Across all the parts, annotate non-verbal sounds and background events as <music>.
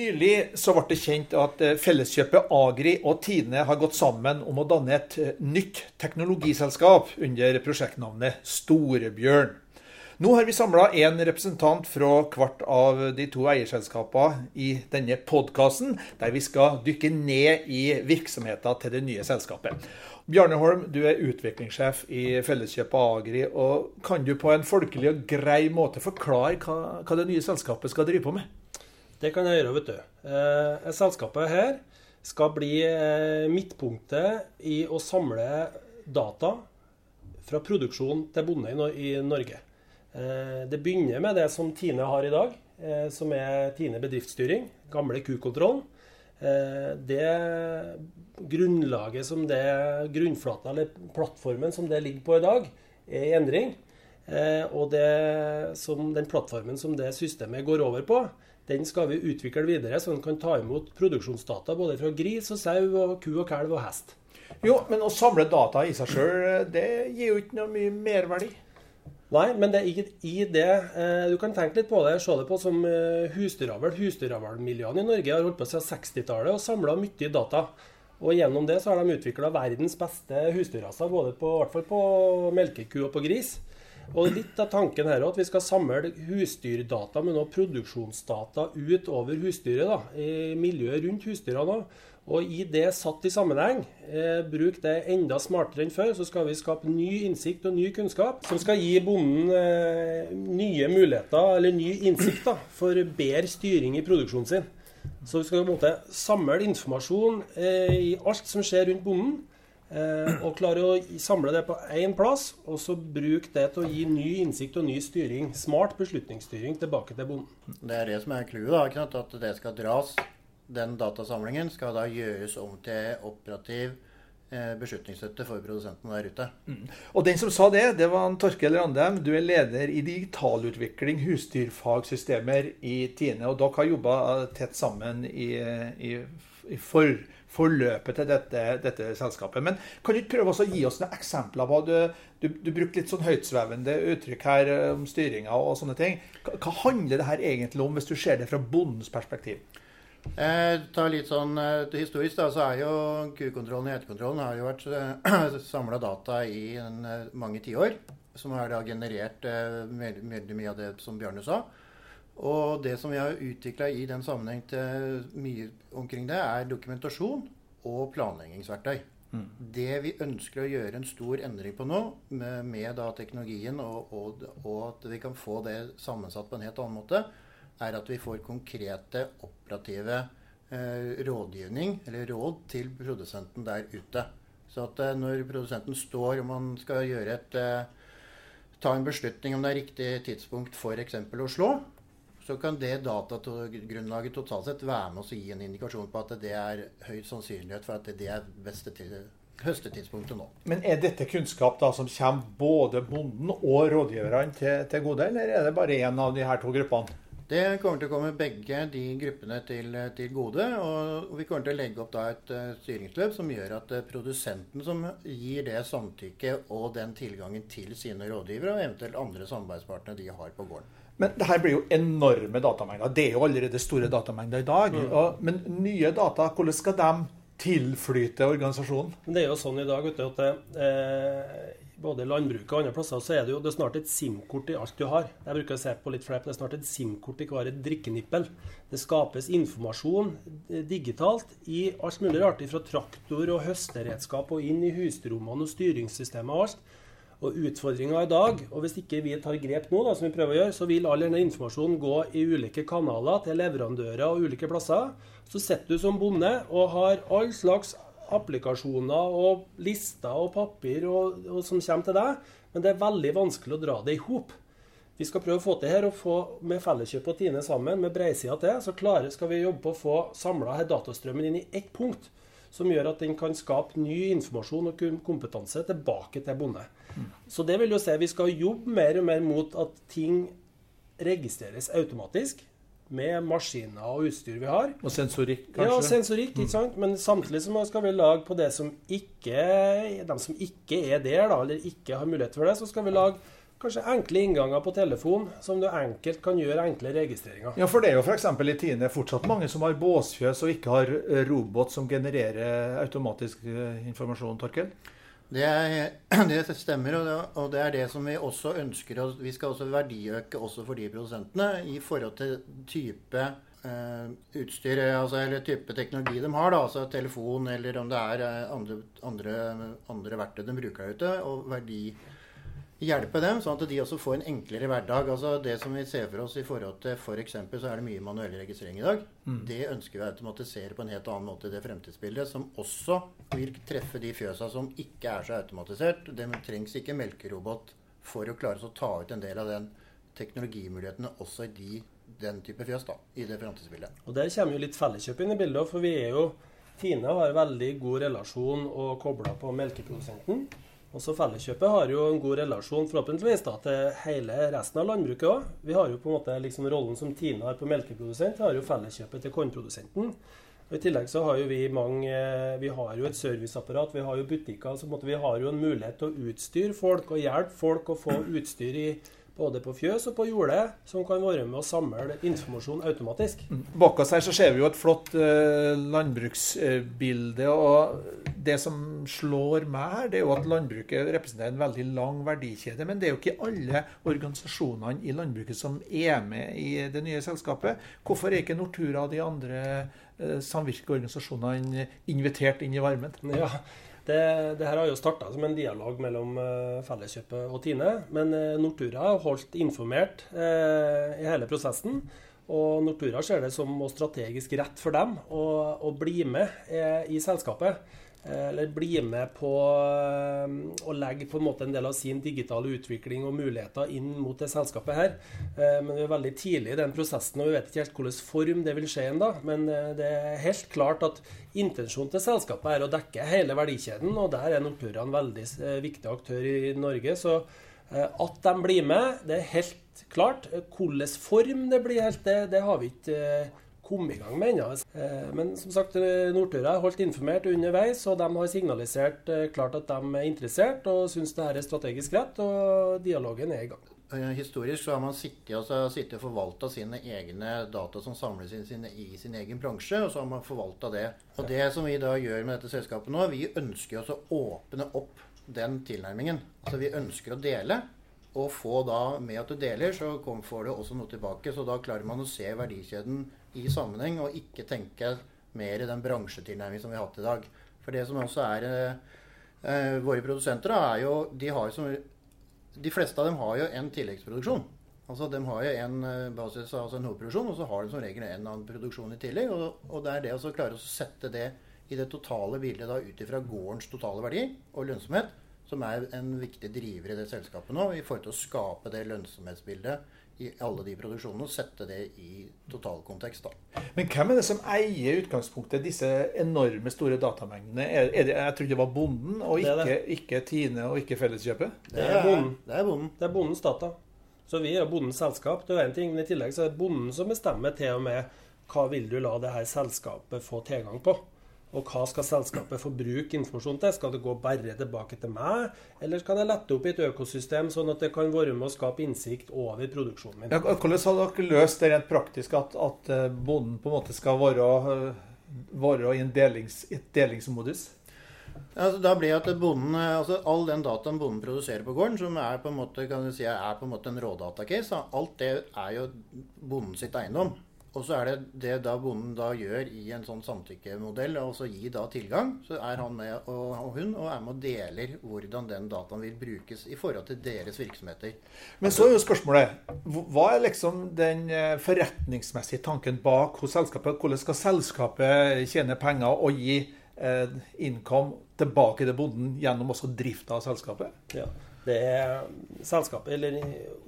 Nylig så ble det kjent at eh, Felleskjøpet Agri og Tine har gått sammen om å danne et eh, nytt teknologiselskap under prosjektnavnet Storebjørn. Nå har vi samla en representant fra hvert av de to eierselskapene i denne podkasten, der vi skal dykke ned i virksomheten til det nye selskapet. Bjarne Holm, du er utviklingssjef i Felleskjøpet Agri. og Kan du på en folkelig og grei måte forklare hva, hva det nye selskapet skal drive på med? Det kan jeg gjøre, vet du. Eh, selskapet her skal bli eh, midtpunktet i å samle data fra produksjon til bonde i, Norge. Eh, det begynner med det som Tine har i dag, eh, som er Tine bedriftsstyring. Gamle kukontrollen. Eh, det grunnlaget som det grunnflata, eller plattformen som det ligger på i dag, er i endring. Eh, og det, den plattformen som det systemet går over på, den skal vi utvikle videre, så den kan ta imot produksjonsdata både fra gris og sau og ku og kalv og hest. Jo, men å samle data i seg sjøl, det gir jo ikke noe mye merverdi? Nei, men det er ikke i det eh, Du kan tenke litt på det, se det på som eh, husdyravl. Husdyravlmiljøene i Norge har holdt på siden 60-tallet og samla mye data. Og gjennom det så har de utvikla verdens beste husdyrraser, både på, i hvert fall på melkeku og på gris. Og litt av tanken her at vi skal samle husdyrdata men også produksjonsdata utover husdyret. da, i Miljøet rundt husdyrene. Og i det satt i sammenheng, eh, bruk det enda smartere enn før, så skal vi skape ny innsikt og ny kunnskap som skal gi bonden eh, nye muligheter, eller ny innsikt, da, for bedre styring i produksjonen sin. Så vi skal på en måte samle informasjon eh, i alt som skjer rundt bonden og klare å samle det på én plass, og så bruke det til å gi ny innsikt og ny styring. Smart beslutningsstyring tilbake til bonden. Det er det som er clouet. At det skal dras. Den datasamlingen skal da gjøres om til operativ eh, beslutningsstøtte for produsentene der ute. Mm. Og den som sa det, det var en Torkel Randem. Du er leder i digitalutvikling, husdyrfagsystemer i Tine. Og dere har jobba tett sammen i, i, i for forløpet til dette, dette, selskapet. Men kan du ikke prøve å gi oss noen eksempler på du, du, du brukte litt sånn høytsvevende uttrykk her eh, om styringa og sånne ting. Hva, handler det her egentlig om, hvis du ser det fra bondens perspektiv? Eh, ta litt sånn eh, Historisk da, så er jo kukontrollen og gjetekontrollen har jo vært eh, <clears throat> samla data i en, eh, mange tiår. Som har da generert veldig mye av det som Bjørne sa. Og det som vi har utvikla i den sammenheng til mye omkring det, er dokumentasjon og planleggingsverktøy. Mm. Det vi ønsker å gjøre en stor endring på nå, med, med teknologien, og, og, og, at vi kan få det sammensatt på en helt annen måte, er at vi får konkrete operative eh, rådgivning, eller råd, til produsenten der ute. Så at eh, når produsenten står og man skal gjøre et eh, ta en beslutning om det er riktig tidspunkt f.eks. å slå, så kan det datagrunnlaget totalt sett være med oss å gi en indikasjon på at det er høy sannsynlighet for at det er beste høstetidspunktet nå. Men er dette kunnskap da som kommer både bonden og rådgiverne til, til gode, eller er det bare én av de her to gruppene? Det kommer til å komme begge de gruppene til, til, gode. Og vi kommer til å legge opp da et uh, styringsløp som gjør at uh, produsenten som gir det samtykket og den tilgangen til sine rådgivere, og eventuelt andre samarbeidspartnere de har på gården. Men det her blir jo enorme datamengder. Det er jo allerede store datamengder i dag. Mm. Og, men nye data, hvordan skal de tilflyte organisasjonen? Det er jo sånn i dag vet du, at eh, både landbruket og andre plasser så er det jo det er snart et SIM-kort i alt du har. Jeg bruker å se på litt fleip, det er snart et SIM-kort i hver drikkenippel. Det skapes informasjon eh, digitalt i alt mulig rart, fra traktor og høsteredskap og inn i husrommene og styringssystemet og alt. Og Utfordringa i dag, og hvis ikke vi tar grep nå, da, som vi prøver å gjøre, så vil all denne informasjonen gå i ulike kanaler til leverandører og ulike plasser. Så sitter du som bonde og har all slags applikasjoner og lister og papir og, og som kommer til deg, men det er veldig vanskelig å dra det i hop. Vi skal prøve å få til her og få med Felleskjøp og Tine sammen, med breisida til, så klare skal vi jobbe på å få samla datastrømmen inn i ett punkt som gjør at den kan skape ny informasjon og kompetanse tilbake til bonde. Så det vil jo si vi skal jobbe mer og mer mot at ting registreres automatisk med maskiner og utstyr vi har. Og sensorikk, kanskje? Ja, sensorikk, ikke sant? Men samtidig så skal vi lage på det som ikke, de som ikke er der, da, eller ikke har mulighet for det, så skal vi lage kanskje enkle innganger på telefon, som du enkelt kan gjøre enkle registreringer. Ja, for det er jo f.eks. i Tine fortsatt mange som har båsfjøs og ikke har robot som genererer automatisk eh, informasjon, Torkel? Det, er, <clears throat> det stemmer, og det, og det, er det som vi også ønsker. Og Vi skal også verdiøke også for de produsentene i forhold til type eh, utstyr altså, eller type teknologi de har. Da, altså telefon eller om det er andre, andre, andre verktøy de bruker ute. og verdi hjelpe dem, sånn at de også får en enklere hverdag. Altså Det som vi ser for oss i forhold til f.eks. For så er det mye manuell registrering i dag. Mm. Det ønsker vi å automatisere på en helt annen måte i det fremtidsbildet, som også vil treffe de fjøsa som ikke er så automatisert. Det trengs ikke melkerobot for å klare å ta ut en del av den teknologimulighetene også i de, den type fjøs da, i det fremtidsbildet. Og Der kommer jo litt felleskjøp inn i bildet, for vi er jo Tine har veldig god relasjon og kobla på melkeprodusenten. Også Felleskjøpet har jo en god relasjon forhåpentligvis da, til hele resten av landbruket òg. Vi har jo på en måte liksom rollen som Tine har på melkeprodusent, har jo Felleskjøpet til kornprodusenten. Og I tillegg så har jo vi mange Vi har jo et serviceapparat, vi har jo butikker. så Vi har jo en mulighet til å utstyre folk og hjelpe folk å få utstyr i både på fjøs og på jordet, som kan være med å samle informasjon automatisk. Mm. Bak oss her så ser vi jo et flott eh, landbruksbilde. og Det som slår meg her, det er jo at landbruket representerer en veldig lang verdikjede. Men det er jo ikke alle organisasjonene i landbruket som er med i det nye selskapet. Hvorfor er ikke Nortura og de andre eh, samvirkeorganisasjonene invitert inn i varmen? Ja, det, det, her har jo starta som en dialog mellom uh, Felleskjøpet og Tine. Men uh, Nortura har holdt informert eh, i hele prosessen. Og Nortura ser det som strategisk rett for dem å, å bli med i selskapet. Eh, eller blir med på eh, å legge på en måte en del av sin digitale utvikling og muligheter inn mot det selskapet her. Eh, men vi er veldig tidlig i den prosessen, og vi vet ikke helt hvilken form det vil skje ennå. Men det er helt klart at intensjonen til selskapet er å dekke hele verdikjeden, og der er Nortura en veldig viktig aktør i Norge. Så at de blir med, det er helt klart. Hvilken form det blir helt, det, det har vi ikke kommet i gang med ennå. Eh, men som sagt, eh, Nortura er holdt informert underveis, og de har signalisert eh, klart at de er interessert og syns det her er strategisk rett, og dialogen er i gang. Historisk så har man sittet, altså, sittet og forvalta sine egne data som samles inn sine, i sin egen bransje, og så har man forvalta det. Og det som vi da gjør med dette selskapet nå, vi ønsker å åpne opp den tilnærmingen. Altså vi ønsker å dele. Og få da, med at du deler, så får du også noe tilbake. Så da klarer man å se verdikjeden i sammenheng, og ikke tenke mer i den bransjetilnærmingen som vi har hatt i dag. For det som også er eh, Våre produsenter er jo de, har som, de fleste av dem har jo en tilleggsproduksjon. Altså De har jo en eh, basis, altså en hovedproduksjon, og så har de som regel en annen produksjon i tillegg. Og, og det er det å klare å sette det i det totale bildet da ut ifra gårdens totale verdi og lønnsomhet, som er en viktig driver i det selskapet nå, i forhold til å skape det lønnsomhetsbildet i alle de produksjonene og sette det i totalkontekst. da. Men hvem er det som eier utgangspunktet disse enorme store datamengdene? Er, er det, jeg trodde det var bonden, og ikke, det det. ikke Tine og ikke Felleskjøpet? Det er bonden. Det er, bonden. Det er bondens data. Så vi er bondens selskap. Det er en ting, men I tillegg så er det bonden som bestemmer til og med hva vil du la det her selskapet få tilgang på. Og hva skal selskapet få bruke informasjon til? Skal det gå bare tilbake til meg, eller kan jeg lette opp i et økosystem, sånn at det kan være med å skape innsikt over produksjonen min? Ja, hvordan har dere løst det rent praktisk, at, at eh, bonden på en måte skal være, eh, være i en delings, et delingsmodus? Altså, da blir at bonden, eh, altså All den dataen bonden produserer på gården, som er på en måte, kan du si, er på en måte en rådatacase, alt det er jo bonden sitt eiendom. Og så er det det da bonden da gjør i en sånn samtykkemodell, og så gi da tilgang. Så er han med og, og hun og er med og deler hvordan den dataen vil brukes i forhold til deres virksomheter. Men så er jo spørsmålet Hva er liksom den eh, forretningsmessige tanken bak hos selskapet? Hvordan skal selskapet tjene penger og gi eh, income tilbake til bonden gjennom også drifta av selskapet? Ja. Det er selskapet, eller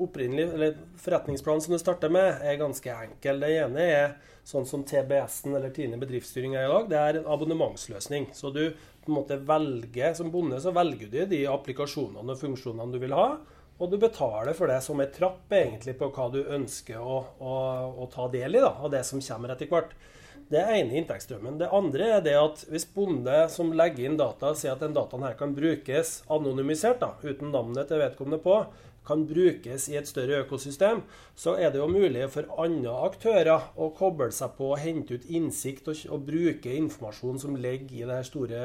opprinnelig, eller forretningsplanen som det starter med, er ganske enkel. Det ene er sånn som TBS-en eller Tine bedriftsstyring er i dag. Det er en abonnementsløsning. Så du på en måte velger, Som bonde så velger du de applikasjonene og funksjonene du vil ha. Og du betaler for det som en trapp egentlig på hva du ønsker å, å, å ta del i da, av det som kommer etter hvert. Det er ene inntektsstrømmen. Det andre er det at hvis bonde som legger inn data, sier at den dataen her kan brukes anonymisert, da, uten navnet til vedkommende på, kan brukes i et større økosystem, så er det jo mulig for andre aktører å koble seg på og hente ut innsikt og, og bruke informasjon som ligger i det store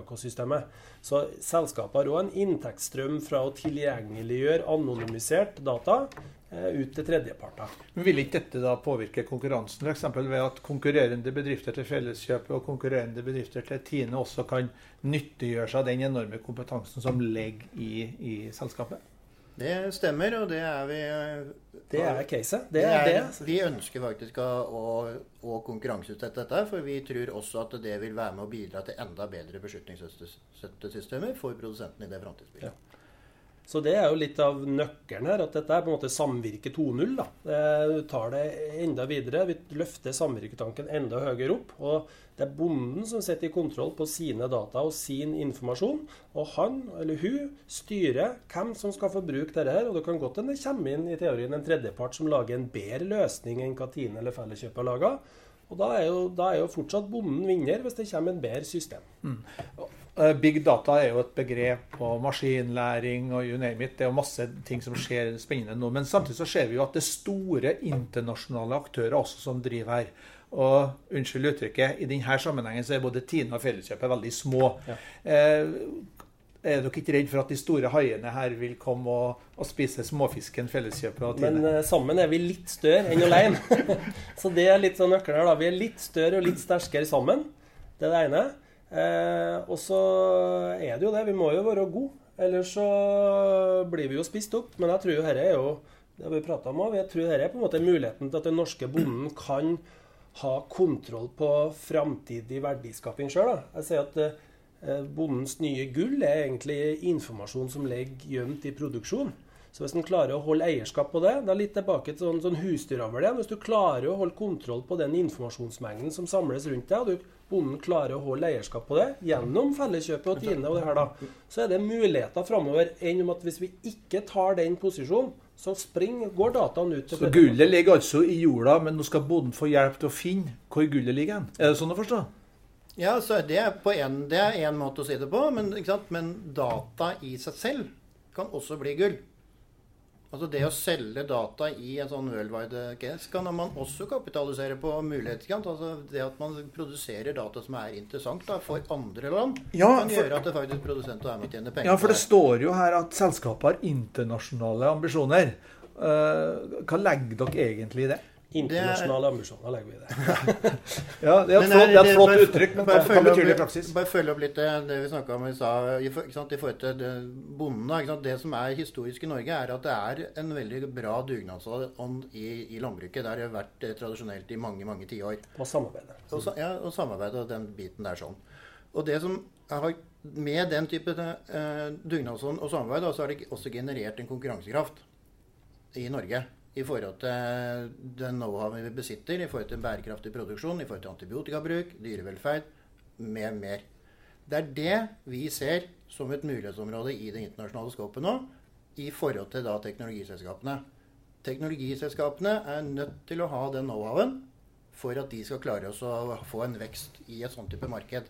økosystemet. Så selskapet har òg en inntektsstrøm fra å tilgjengeliggjøre anonymisert data ut til tredjeparter. Men Vil ikke dette da påvirke konkurransen, f.eks. ved at konkurrerende bedrifter til Felleskjøpet og konkurrerende bedrifter til Tine også kan nyttiggjøre seg den enorme kompetansen som ligger i, i selskapet? Det stemmer, og det er vi Det er caset. Det, det er det. Vi ønsker faktisk å, å konkurranseutsette dette, for vi tror også at det vil være med å bidra til enda bedre beslutningsstøttesystemer for produsentene i det framtidsbildet. Ja. Så det er jo litt av nøkkelen her, at dette er på en måte samvirke 2.0. Du tar det enda videre. Vi løfter samvirketanken enda høyere opp. og Det er bonden som sitter i kontroll på sine data og sin informasjon. Og han eller hun styrer hvem som skal få bruke dette. her, og Det kan godt hende det kommer inn i teorien en tredjepart som lager en bedre løsning enn hva Tine eller Felleskjøpet har laga. Og da er, jo, da er, jo, fortsatt bonden vinner hvis det kommer en bedre system. Mm. Eh, big data er jo et begrep, og maskinlæring og you name it. Det er jo masse ting som skjer spennende nå. Men samtidig så ser vi jo at det er store internasjonale aktører også som driver her. Og unnskyld uttrykket, i denne sammenhengen så er både Tine og Felleskjøpet veldig små. Ja. Eh, er dere ikke redd for at de store haiene her vil komme og, og spise småfisken Felleskjøpet og Tine? Men uh, sammen er vi litt større enn alene. <laughs> så det er litt sånn nøkkelen her, da. Vi er litt større og litt sterkere sammen. Det er det ene. Eh, og så er det jo det. Vi må jo være gode. Ellers så blir vi jo spist opp. Men jeg tror dette er jo det vi prata om også, jeg tror dette er på en måte muligheten til at den norske bonden kan ha kontroll på framtidig verdiskaping sjøl. Jeg sier at eh, bondens nye gull er egentlig informasjon som ligger gjemt i produksjon. Så hvis en klarer å holde eierskap på det, da litt tilbake til sånn, sånn husdyravl igjen. Hvis du klarer å holde kontroll på den informasjonsmengden som samles rundt deg, og du bonden klarer å holde eierskap på det gjennom Felleskjøpet og Tine, og det her da, så er det muligheter framover enn om at hvis vi ikke tar den posisjonen, så springer, går dataen ut Så gullet ligger altså i jorda, men nå skal bonden få hjelp til å finne hvor gullet ligger? Er det sånn å forstå? Ja, så det er, en, det er en måte å si det på, men, men data i seg selv kan også bli gull. Altså Det å selge data i en sånn worldwide case kan man også kapitalisere på mulighetskant. Altså Det at man produserer data som er interessant da, for andre land, ja, kan for, gjøre at det faktisk produsenter er med å tjene penger. Ja, for det står jo her at selskapet har internasjonale ambisjoner. Uh, hva legger dere egentlig i det? Internasjonale ambisjoner legger vi i det. <laughs> ja, det er et flott, er et flott uttrykk, men bare hva betyr det i praksis? Bare følge opp litt det vi snakka om i stad i, forhold til bondene. Det som er historisk i Norge, er at det er en veldig bra dugnadsånd i, i landbruket. Det har vært eh, tradisjonelt i mange mange tiår. Og samarbeidet. Og, ja, og samarbeidet og den biten der sånn. Og det som har, Med den type uh, dugnadsånd og samarbeid så har det også generert en konkurransekraft i Norge i forhold til den know-how vi besitter, i forhold til bærekraftig produksjon, i forhold til antibiotikabruk, dyrevelferd, mer, mer. Det er det vi ser som et mulighetsområde i det internasjonale skåpet nå, i forhold til da teknologiselskapene. Teknologiselskapene er nødt til å ha den know-howen for at de skal klare oss å få en vekst i et sånt type marked.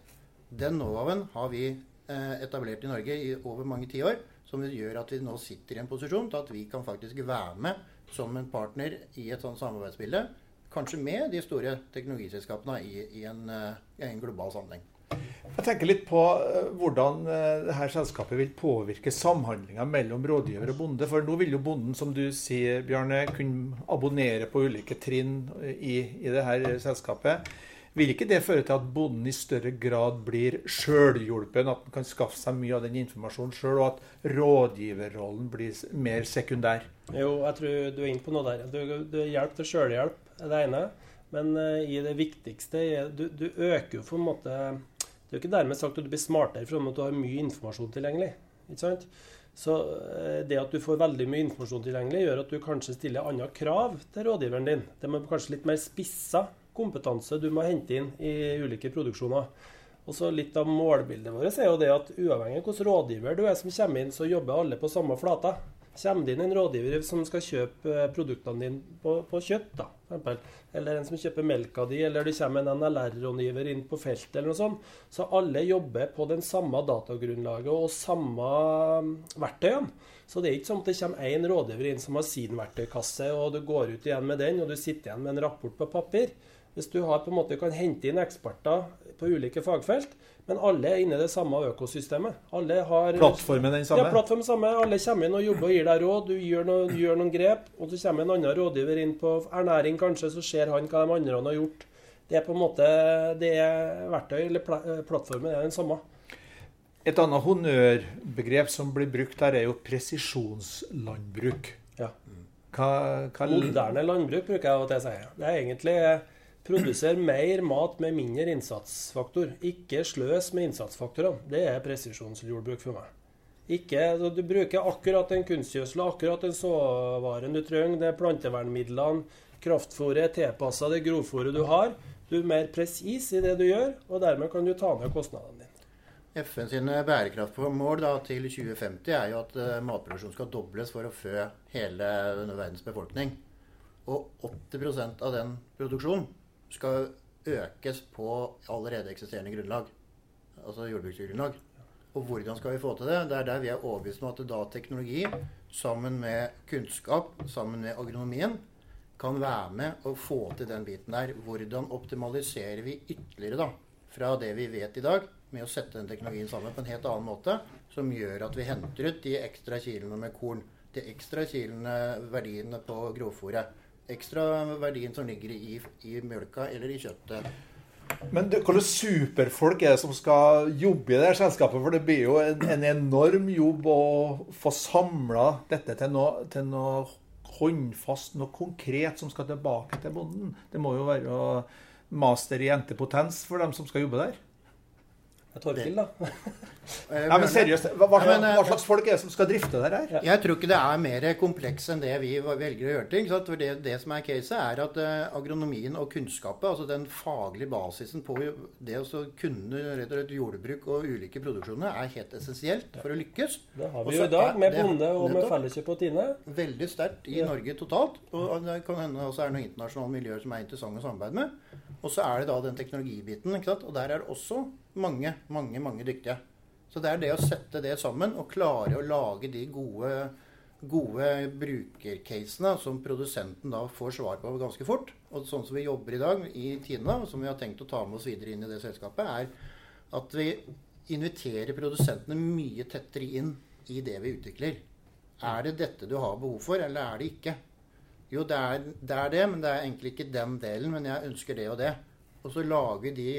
Den know-howen har vi eh, etablert i Norge i over mange tiår, som gjør at vi nå sitter i en posisjon til at vi kan faktisk være med som en partner i et sånt samarbeidsbilde. Kanskje med de store teknologiselskapene i, i, en, eh, i en, global sammenheng. Jeg tenker litt på eh, hvordan eh, dette selskapet vil påvirke samhandlinga mellom rådgiver og bonde. For nå vil jo bonden, som du sier, Bjarne, kunne abonnere på ulike trinn i, i dette selskapet. Vil ikke det føre til at bonden i større grad blir sjølhjulpen, at han kan skaffe seg mye av den informasjonen sjøl, og at rådgiverrollen blir mer sekundær? Jo, jeg tror du er inne på noe der. Du, du hjelp til sjølhjelp er det ene. Men uh, i det viktigste du, du, øker jo på en måte Det er jo ikke dermed sagt at du blir smartere for at du har mye informasjon tilgjengelig. ikke sant? Så uh, det at du får veldig mye informasjon tilgjengelig, gjør at du kanskje stiller andre krav til rådgiveren din. Det må kanskje litt mer spissa kompetanse du må hente inn i ulike produksjoner. Og så Litt av målbildet vårt er jo det at uavhengig av hvilken rådgiver du er som kommer inn, så jobber alle på samme flata. Kommer det inn en rådgiver som skal kjøpe eh, produktene dine på, på kjøtt, da, eksempel, eller en som kjøper melka di, eller det kommer en NLR-rådgiver inn på feltet, eller noe sånt, så alle jobber på den samme datagrunnlaget og samme mm, verktøyene. Så det er ikke sånn at det kommer én rådgiver inn som har sin verktøykasse, og du går ut igjen med den, og du sitter igjen med en rapport på papir. Hvis du har, på en måte kan hente inn eksperter på ulike fagfelt, men alle er inne i det samme økosystemet. Alle har Plattformen den samme? Ja, plattformen samme. Alle kommer inn og jobber og gir deg råd. Du gjør, noe, gjør noen grep, og så kommer en annen rådgiver inn på ernæring, kanskje, så ser han hva de andre har gjort. Det er på en måte det er verktøy, eller plattformen er den samme. Et annet honnørbegrep som blir brukt der, er jo presisjonslandbruk. Ja. Hva, hva... Moderne landbruk, bruker jeg å si. Det er egentlig produsere mer mat med mindre innsatsfaktor. Ikke sløs med innsatsfaktorene. Det er presisjonsjordbruk for meg. Ikke, altså, du bruker akkurat den kunstgjødselen, akkurat den såvaren du trenger, det er plantevernmidlene, kraftfôret tilpassa det grovfôret du har. Du er mer presis i det du gjør, og dermed kan du ta ned kostnadene dine. FN sine bærekraftmål da, til 2050 er jo at uh, matproduksjonen skal dobles for å fø hele verdens befolkning. Og 80% av den produksjonen skal økes på allerede eksisterende grunnlag. Altså jordbruksgrunnlag. Og hvordan skal vi få til det? Det er der vi er overbevist om at da teknologi sammen med kunnskap, sammen med agronomien, kan være med å få til den biten der. Hvordan optimaliserer vi ytterligere da, fra det vi vet i dag, med å sette den teknologien sammen på en helt annen måte, som gjør at vi henter ut de ekstra kilene med korn, de ekstra kilene, verdiene på grovfòret ekstra verdien som ligger i, i mjølka eller i kjøttet. Men hvilke superfolk er det som skal jobbe i det selskapet? For det blir jo en, en enorm jobb å få samla dette til noe, til noe, håndfast, noe konkret som skal tilbake til bonden. Det må jo være master i jentepotens for dem som skal jobbe der. Torkil, da. ja, <laughs> men seriøst, hva, hva, hva, eh, slags folk er det som skal drifte det her? Jeg tror ikke det er mer kompleks enn det vi velger å gjøre ting. For det, det, som er caset, er at uh, agronomien og kunnskapet, altså den faglige basisen på det å kunne rett og slett jordbruk og ulike produksjoner, er helt essensielt for å lykkes. Det har vi jo i dag, med bonde og med Felleskjøp og Tine. Veldig sterkt i ja. Norge totalt. Og det kan hende også er noen internasjonale miljøer som er interessante å samarbeide med. Og så er det da den teknologibiten. ikke sant? Og der er det også mange, mange, mange dyktige. Så det er det å sette det sammen og klare å lage de gode, gode brukercasene som produsenten da får svar på ganske fort. Og sånn som vi jobber i dag i Tina, og som vi har tenkt å ta med oss videre inn i det selskapet, er at vi inviterer produsentene mye tettere inn i det vi utvikler. Er det dette du har behov for, eller er det ikke? Jo, det er, det er, det men det er egentlig ikke den delen. Men jeg ønsker det og det. Og så lager de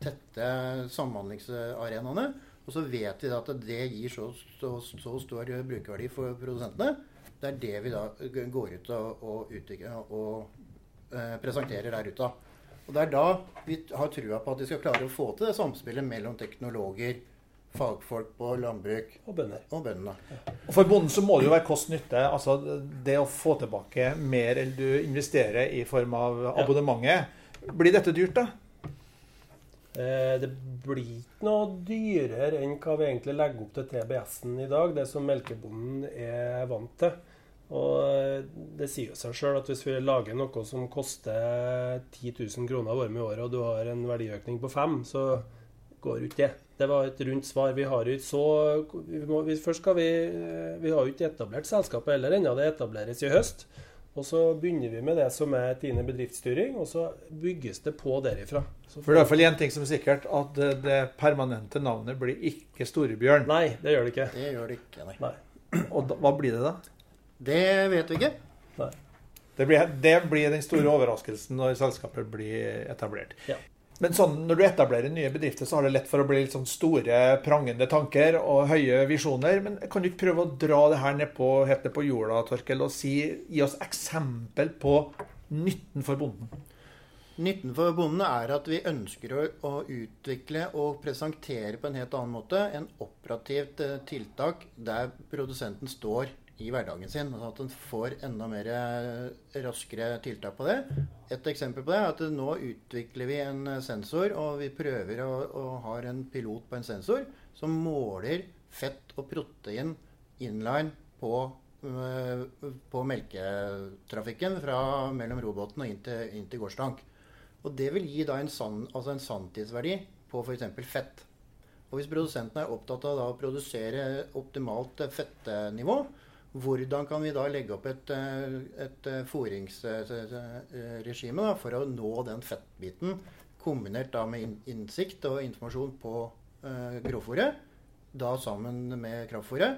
tette samhandlingsarenaene. Og så vet vi at det gir så, så, så stor brukerverdi for produsentene. Det er det vi da går ut og, og, og eh, presenterer der ute. Og det er da vi har trua på at vi skal klare å få til det samspillet mellom teknologer, fagfolk på landbruk og bønder. Og bøndene. For bonden så må det jo være kost-nytte. Altså det å få tilbake mer enn du investerer i form av abonnementet. Blir dette dyrt, da? Eh, det blir ikke noe dyrere enn hva vi egentlig legger opp til TBS-en i dag. Det som melkebonden er vant til. Og eh, det sier jo seg sjøl at hvis vi lager noe som koster 10 000 kroner varme i året, og du har en verdiøkning på 5 så går jo ikke det. Det var et rundt svar. Vi har jo ikke så vi må, vi, Først skal vi Vi har jo ikke etablert selskapet heller ennå. Det etableres i høst. Og så begynner vi med det som er Tine bedriftsstyring, og så bygges det på derifra. Så for det er iallfall én ting som er sikkert, at det, det permanente navnet blir ikke Storebjørn. Nei, det gjør det ikke. Det gjør det ikke, nei. nei. Og da, hva blir det da? Det vet vi ikke. Nei. Det blir, det blir den store overraskelsen når selskapet blir etablert. Ja. Men sånn, når du etablerer nye bedrifter, så har det lett for å bli litt sånn store, prangende tanker og høye visjoner. Men kan du ikke prøve å dra det her ned på, helt ned på jorda, Torkel, og si, gi oss eksempel på nytten for bonden? Nytten for bonden er at vi ønsker å, å, utvikle og presentere på en helt annen måte en operativt eh, tiltak der produsenten står i hverdagen sin. Sånn at en får enda mer eh, raskere tiltak på det. Et eksempel på det er at nå utvikler vi en eh, sensor, og vi prøver å, og har en pilot på en sensor som måler fett og protein inline på, eh, på melketrafikken fra mellom robåten og inn til, inn til gårdstank. Og det vil gi da en, san, altså en sanntidsverdi på f.eks. fett. Og hvis produsenten er opptatt av å produsere optimalt fettnivå, hvordan kan vi da legge opp et, eh, et eh, fôringsregime for å nå den fettbiten, kombinert da med innsikt og informasjon på eh, grovfòret, da sammen med kraftfòret,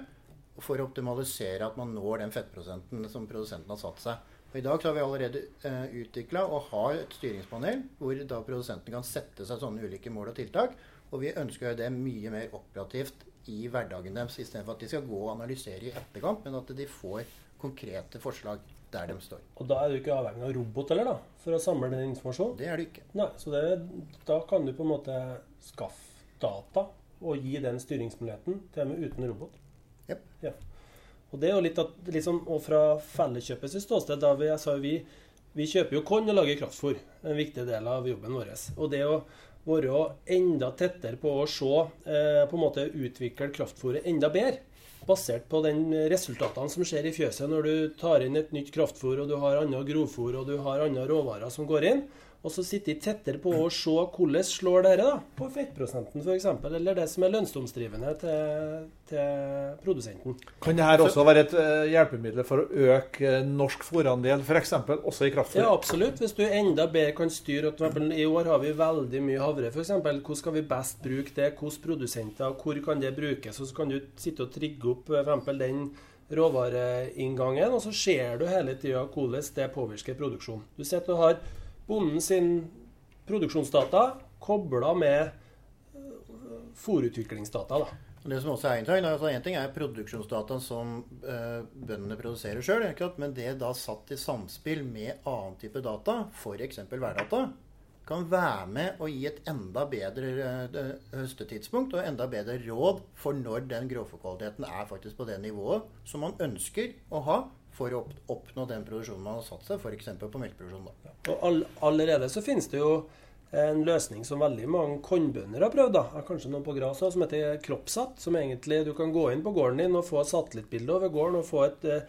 for å optimalisere at man når den fettprosenten som produsenten har satt seg. Og I dag har vi allerede eh, utvikla og har et styringspanel hvor da produsenten kan sette seg sånne ulike mål og tiltak. Og vi ønsker å gjøre det mye mer operativt i hverdagen deres, istedenfor at de skal gå og analysere i etterkant, men at de får konkrete forslag der de står. Og da er du ikke avhengig av robot eller da, for å samle den informasjonen? Det er du ikke. Nei, så det, da kan du på en måte skaffe data og gi den styringsmuligheten til og med uten robot? Yep. Ja. Og det er jo litt at, liksom, og fra Felleskjøpets ståsted da vi, sa vi, vi kjøper jo korn og lager kraftfôr. En viktig del av jobben vår. Og det å være enda tettere på å se, eh, på en måte utvikle kraftfôret enda bedre. Basert på den resultatene som skjer i fjøset når du tar inn et nytt kraftfôr, og du har annet grovfôr og du har andre råvarer som går inn. Og så sitte tettere på å se hvordan slår dette da, på fettprosenten f.eks., eller det som er lønnsomsdrivende til, til, produsenten. Kan dette også være et eh, hjelpemiddel for å øke eh, norsk fòrandel, f.eks. også i kraftfôr? Ja, absolutt. Hvis du enda bedre kan styre at I år har vi veldig mye havre, f.eks. Hvordan skal vi best bruke det? Hvilke produsenter? Hvor kan det brukes? Og så kan du sitte og trigge opp f.eks. den råvareinngangen, og så ser du hele tida hvordan det påvirker produksjonen. Du sitter og har bonden sin produksjonsdata kobla med eh, fòrutviklingsdata. da. Det som også er interessant, altså En ting er produksjonsdata som eh, bøndene produserer sjøl, men det da satt i samspill med annen type data, f.eks. værdata, kan være med å gi et enda bedre eh, høstetidspunkt og enda bedre råd for når den grovfòrkvaliteten er faktisk på det nivået som man ønsker å ha for å oppnå den produksjonen man har satt seg, f.eks. på melkeproduksjon. Da. Og all, allerede så finnes det jo en løsning som veldig mange kornbønder har prøvd. da, Kanskje noen på gras som heter Kroppsatt. Som egentlig du kan gå inn på gården din og få et satellittbilde over gården og få et, eh,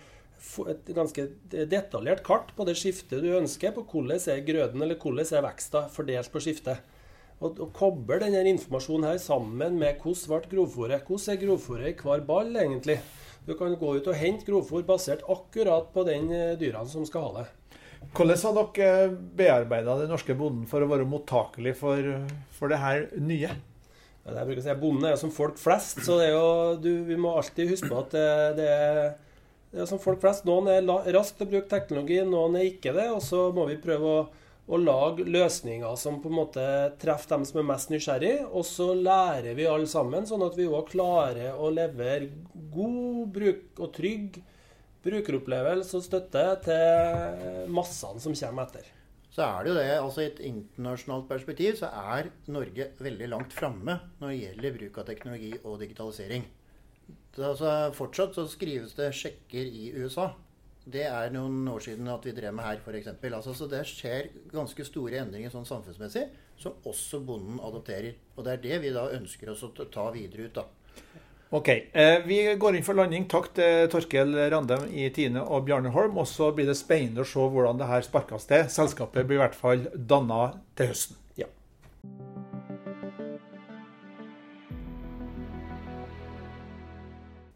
et ganske detaljert kart på det skiftet du ønsker, på hvordan er grøden eller hvordan er veksta fordelt på skiftet. Og, og koble denne informasjonen her sammen med hvordan ble grovfòret. Hvordan er grovfòret i hver ball, egentlig? Du kan gå ut og hente grovfôr basert akkurat på den dyra dyrene som skal ha det. Hvordan har dere bearbeida den norske bonden for å være mottakelig for, for det her nye? Ja, jeg bruker å si Bonden er som folk flest, så jo, du, vi må alltid huske på at det, det, er, det, er, som folk flest. Noen er raskt til å bruke teknologi, noen er ikke det. Og så må vi prøve å og lage løsninger som på en måte treffer dem som er mest nysgjerrig. Og så lærer vi alle sammen, sånn at vi òg klarer å levere god bruk og trygg brukeropplevelse og støtte til massene som kommer etter. Så er det jo det, altså I et internasjonalt perspektiv så er Norge veldig langt framme når det gjelder bruk av teknologi og digitalisering. Så, altså, fortsatt så skrives det sjekker i USA det er noen år siden at vi drev med her, f.eks. Altså, så det skjer ganske store endringer sånn samfunnsmessig som også bonden adopterer. Og det er det vi da ønsker oss å ta videre ut. da. Ok, eh, Vi går inn for landing. Takk til Torkel Randem i Tine og Bjarne Holm. Og så blir det spennende å se hvordan det her sparkes til. Selskapet blir i hvert fall danna til høsten.